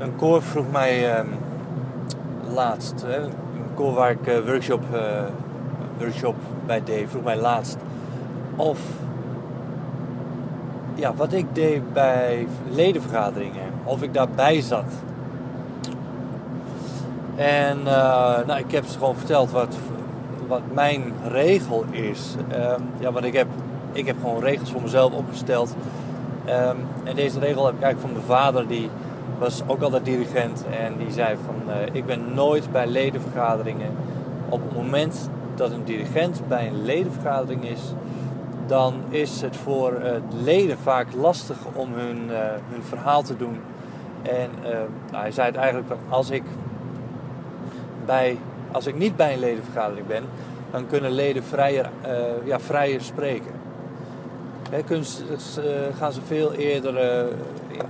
een koor vroeg mij ehm, laatst, een koor waar ik uh, workshop, uh, workshop bij deed, vroeg mij laatst of ja, wat ik deed bij ledenvergaderingen, of ik daarbij zat. En uh, nou, ik heb ze gewoon verteld wat, wat mijn regel is. Um, ja, want ik heb, ik heb gewoon regels voor mezelf opgesteld. Um, en deze regel heb ik eigenlijk van mijn vader, die was ook altijd dirigent. En die zei van, uh, ik ben nooit bij ledenvergaderingen. Op het moment dat een dirigent bij een ledenvergadering is, dan is het voor uh, leden vaak lastig om hun, uh, hun verhaal te doen. En nou, hij zei het eigenlijk, als ik, bij, als ik niet bij een ledenvergadering ben, dan kunnen leden vrijer, ja, vrijer spreken. Kunnen, gaan ze veel eerder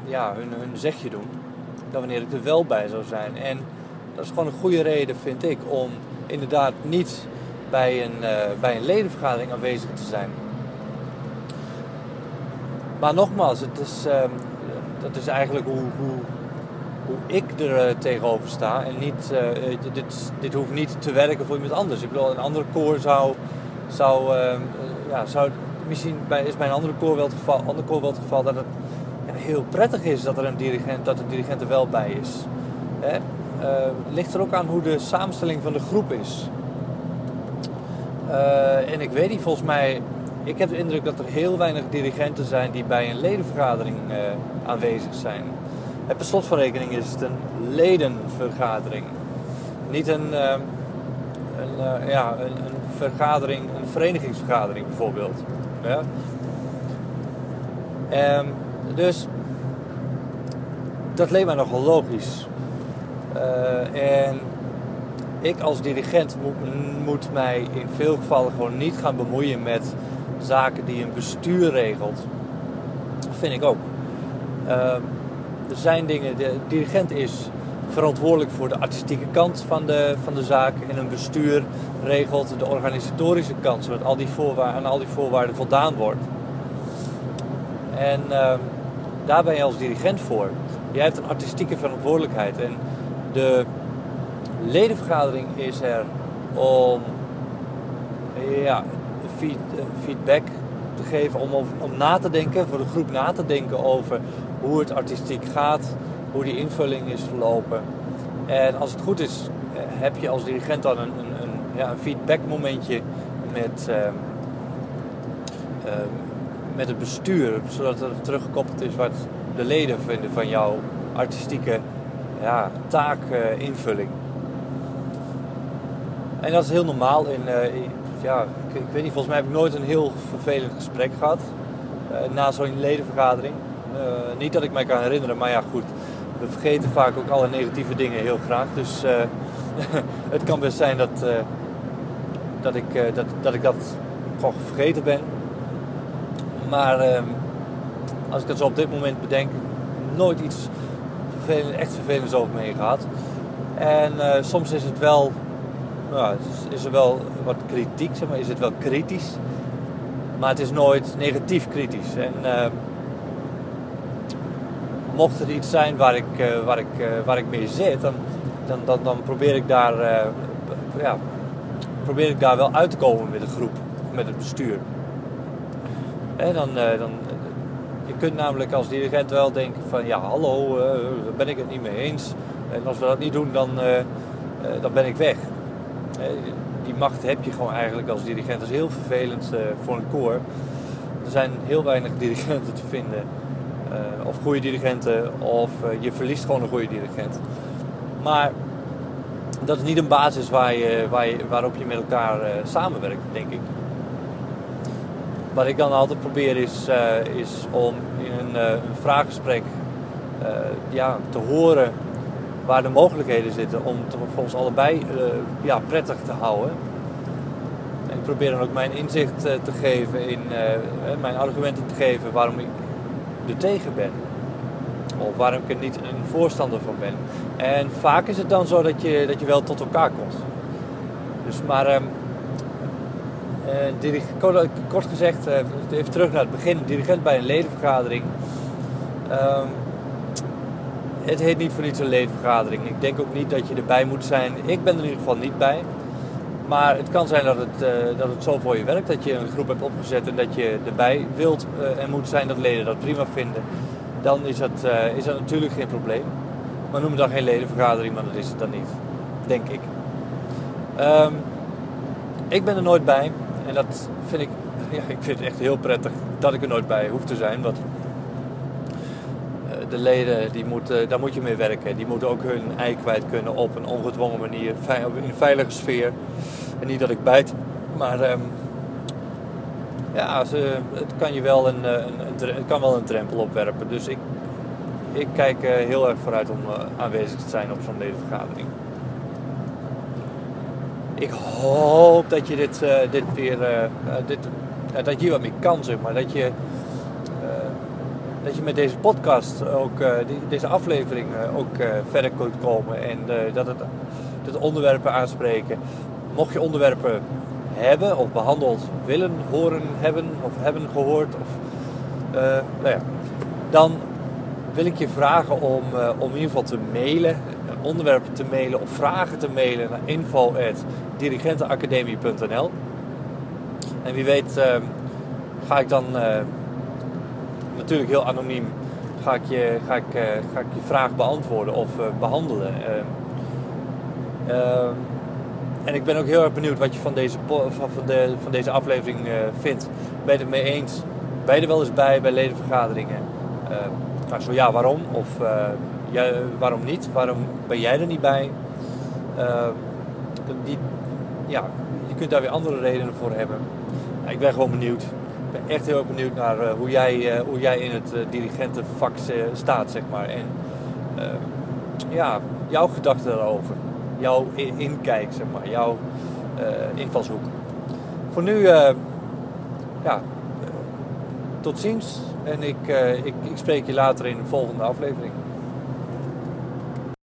ja, hun, hun zegje doen dan wanneer ik er wel bij zou zijn. En dat is gewoon een goede reden, vind ik, om inderdaad niet bij een, uh, bij een ledenvergadering aanwezig te zijn. Maar nogmaals, het is, uh, dat is eigenlijk hoe, hoe, hoe ik er tegenover sta. En niet, dit, dit hoeft niet te werken voor iemand anders. Ik bedoel, een andere koor zou, zou, ehm, ja, zou misschien bij, is bij een andere koor geval, ander koor geval dat het heel prettig is dat er een dirigent, dat de dirigent er wel bij is. Hè? Uh, ligt er ook aan hoe de samenstelling van de groep is. Uh, en ik weet niet, volgens mij, ik heb de indruk dat er heel weinig dirigenten zijn die bij een ledenvergadering uh, aanwezig zijn. En per slot van rekening is het een ledenvergadering. Niet een, een ja, een, een, vergadering, een verenigingsvergadering bijvoorbeeld. Ja? Um, dus dat leek mij nogal logisch. Uh, en ik als dirigent moet, mij in veel gevallen gewoon niet gaan bemoeien met zaken die een bestuur regelt. Dat vind ik ook. Uh, er zijn dingen, de dirigent is verantwoordelijk voor de artistieke kant van de, van de zaak en een bestuur regelt de organisatorische kant, zodat al die aan al die voorwaarden voldaan wordt. En uh, daar ben je als dirigent voor. Jij hebt een artistieke verantwoordelijkheid. En de ledenvergadering is er om ja, feedback te geven, om, om na te denken, voor de groep na te denken over hoe het artistiek gaat, hoe die invulling is verlopen. En als het goed is, eh, heb je als dirigent dan een, een, een, ja, een feedback momentje met, uh, uh, met het bestuur, zodat er teruggekoppeld is wat de leden vinden van jouw artistieke ja, taakinvulling. en dat is heel normaal. In, uh, ja, ik, weet niet, volgens mij heb ik nooit een heel vervelend gesprek gehad na zo'n ledenvergadering. Niet dat ik mij kan herinneren, maar ja, goed. We vergeten vaak ook alle negatieve dingen heel graag. Dus het kan best zijn dat, dat, ik, dat, dat ik dat gewoon vergeten ben. Maar ehm, als ik dat zo op dit moment bedenk, nooit iets vervelend, echt vervelends over me heen gehad. En soms is het wel, is er wel wat kritiek, zeg maar, is het wel kritisch. Maar het is nooit negatief kritisch. En uh, mocht er iets zijn waar ik, uh, waar ik, waar ik mee zit, dan, dan, dan, probeer ik daar ja, probeer ik daar wel uit te komen met de groep, met het bestuur. En dan, dan, je kunt namelijk als dirigent wel denken van ja hallo, daar ben ik het niet mee eens. En als we dat niet doen, dan, dan ben ik weg. die macht heb je gewoon eigenlijk als dirigent. Dat is heel vervelend voor een koor. Er zijn heel weinig dirigenten te vinden. Of goede dirigenten, of je verliest gewoon een goede dirigent. Maar dat is niet een basis waar je, waar je, waarop je met elkaar samenwerkt, denk ik wat ik dan altijd probeer is, is om in een, vraaggesprek ja, te horen waar de mogelijkheden zitten om het allebei ja, prettig te houden. En ik probeer dan ook mijn inzicht te geven, in, mijn argumenten te geven waarom ik er tegen ben. Of waarom ik er niet een voorstander van ben. En vaak is het dan zo dat je, dat je wel tot elkaar komt. Dus maar... Um, kort gezegd, uh, even terug naar het begin, dirigent bij een ledenvergadering. Um, het heet niet voor niets een ledenvergadering. Ik denk ook niet dat je erbij moet zijn. Ik ben er in ieder geval niet bij. Maar het kan zijn dat het, uh, dat het zo voor je werkt, dat je een groep hebt opgezet en dat je erbij wilt uh, en moet zijn dat leden dat prima vinden. Dan is dat, uh, is dat natuurlijk geen probleem. Maar noem het dan geen ledenvergadering, maar dat is het dan niet. Denk ik. Um, ik ben er nooit bij. En dat vind ik, ja, ik vind het echt heel prettig dat ik er nooit bij hoef te zijn. Want de leden, die moeten, daar moet je mee werken. Die moeten ook hun ei kwijt kunnen op een ongedwongen manier, in een veilige sfeer. En niet dat ik bijt, maar um, ja, het kan je wel een, een, een, het kan wel een drempel opwerpen. Dus ik, ik kijk uh, heel erg vooruit om uh, aanwezig te zijn op zo'n ledenvergadering. Ik hoop dat je dit, uh, dit weer, dit, dat je wat mee kan, zeg maar. Dat je dat je met deze podcast ook, uh, deze aflevering uh, ook uh, verder kunt komen en dat, het, onderwerpen aanspreken. Mocht je onderwerpen hebben of behandeld willen horen hebben of hebben gehoord, of, nou ja, dan wil ik je vragen om, om in ieder geval te mailen, onderwerpen te mailen of vragen te mailen naar info.dirigentenacademie.nl En wie weet ga ik dan natuurlijk heel anoniem ga ik je, ga ik, uh, ga ik je vraag beantwoorden of uh, behandelen. Uh, en ik ben ook heel erg benieuwd wat je van deze, van, de, van deze aflevering vindt. Ben je het mee eens? Ben je er wel eens bij bij ledenvergaderingen? nou, zo ja, waarom? Of ja, waarom niet? Waarom ben jij er niet bij? die, ja, je kunt daar weer andere redenen voor hebben. ik ben gewoon benieuwd ik ben echt heel erg benieuwd naar uh, hoe, jij, uh, hoe jij in het uh, dirigentenvak staat, zeg maar. En ja, jouw gedachten daarover. Jouw inkijk, zeg maar. Jouw invalshoek. Voor nu, ja, tot ziens. En ik, ik, ik spreek je later in de volgende aflevering.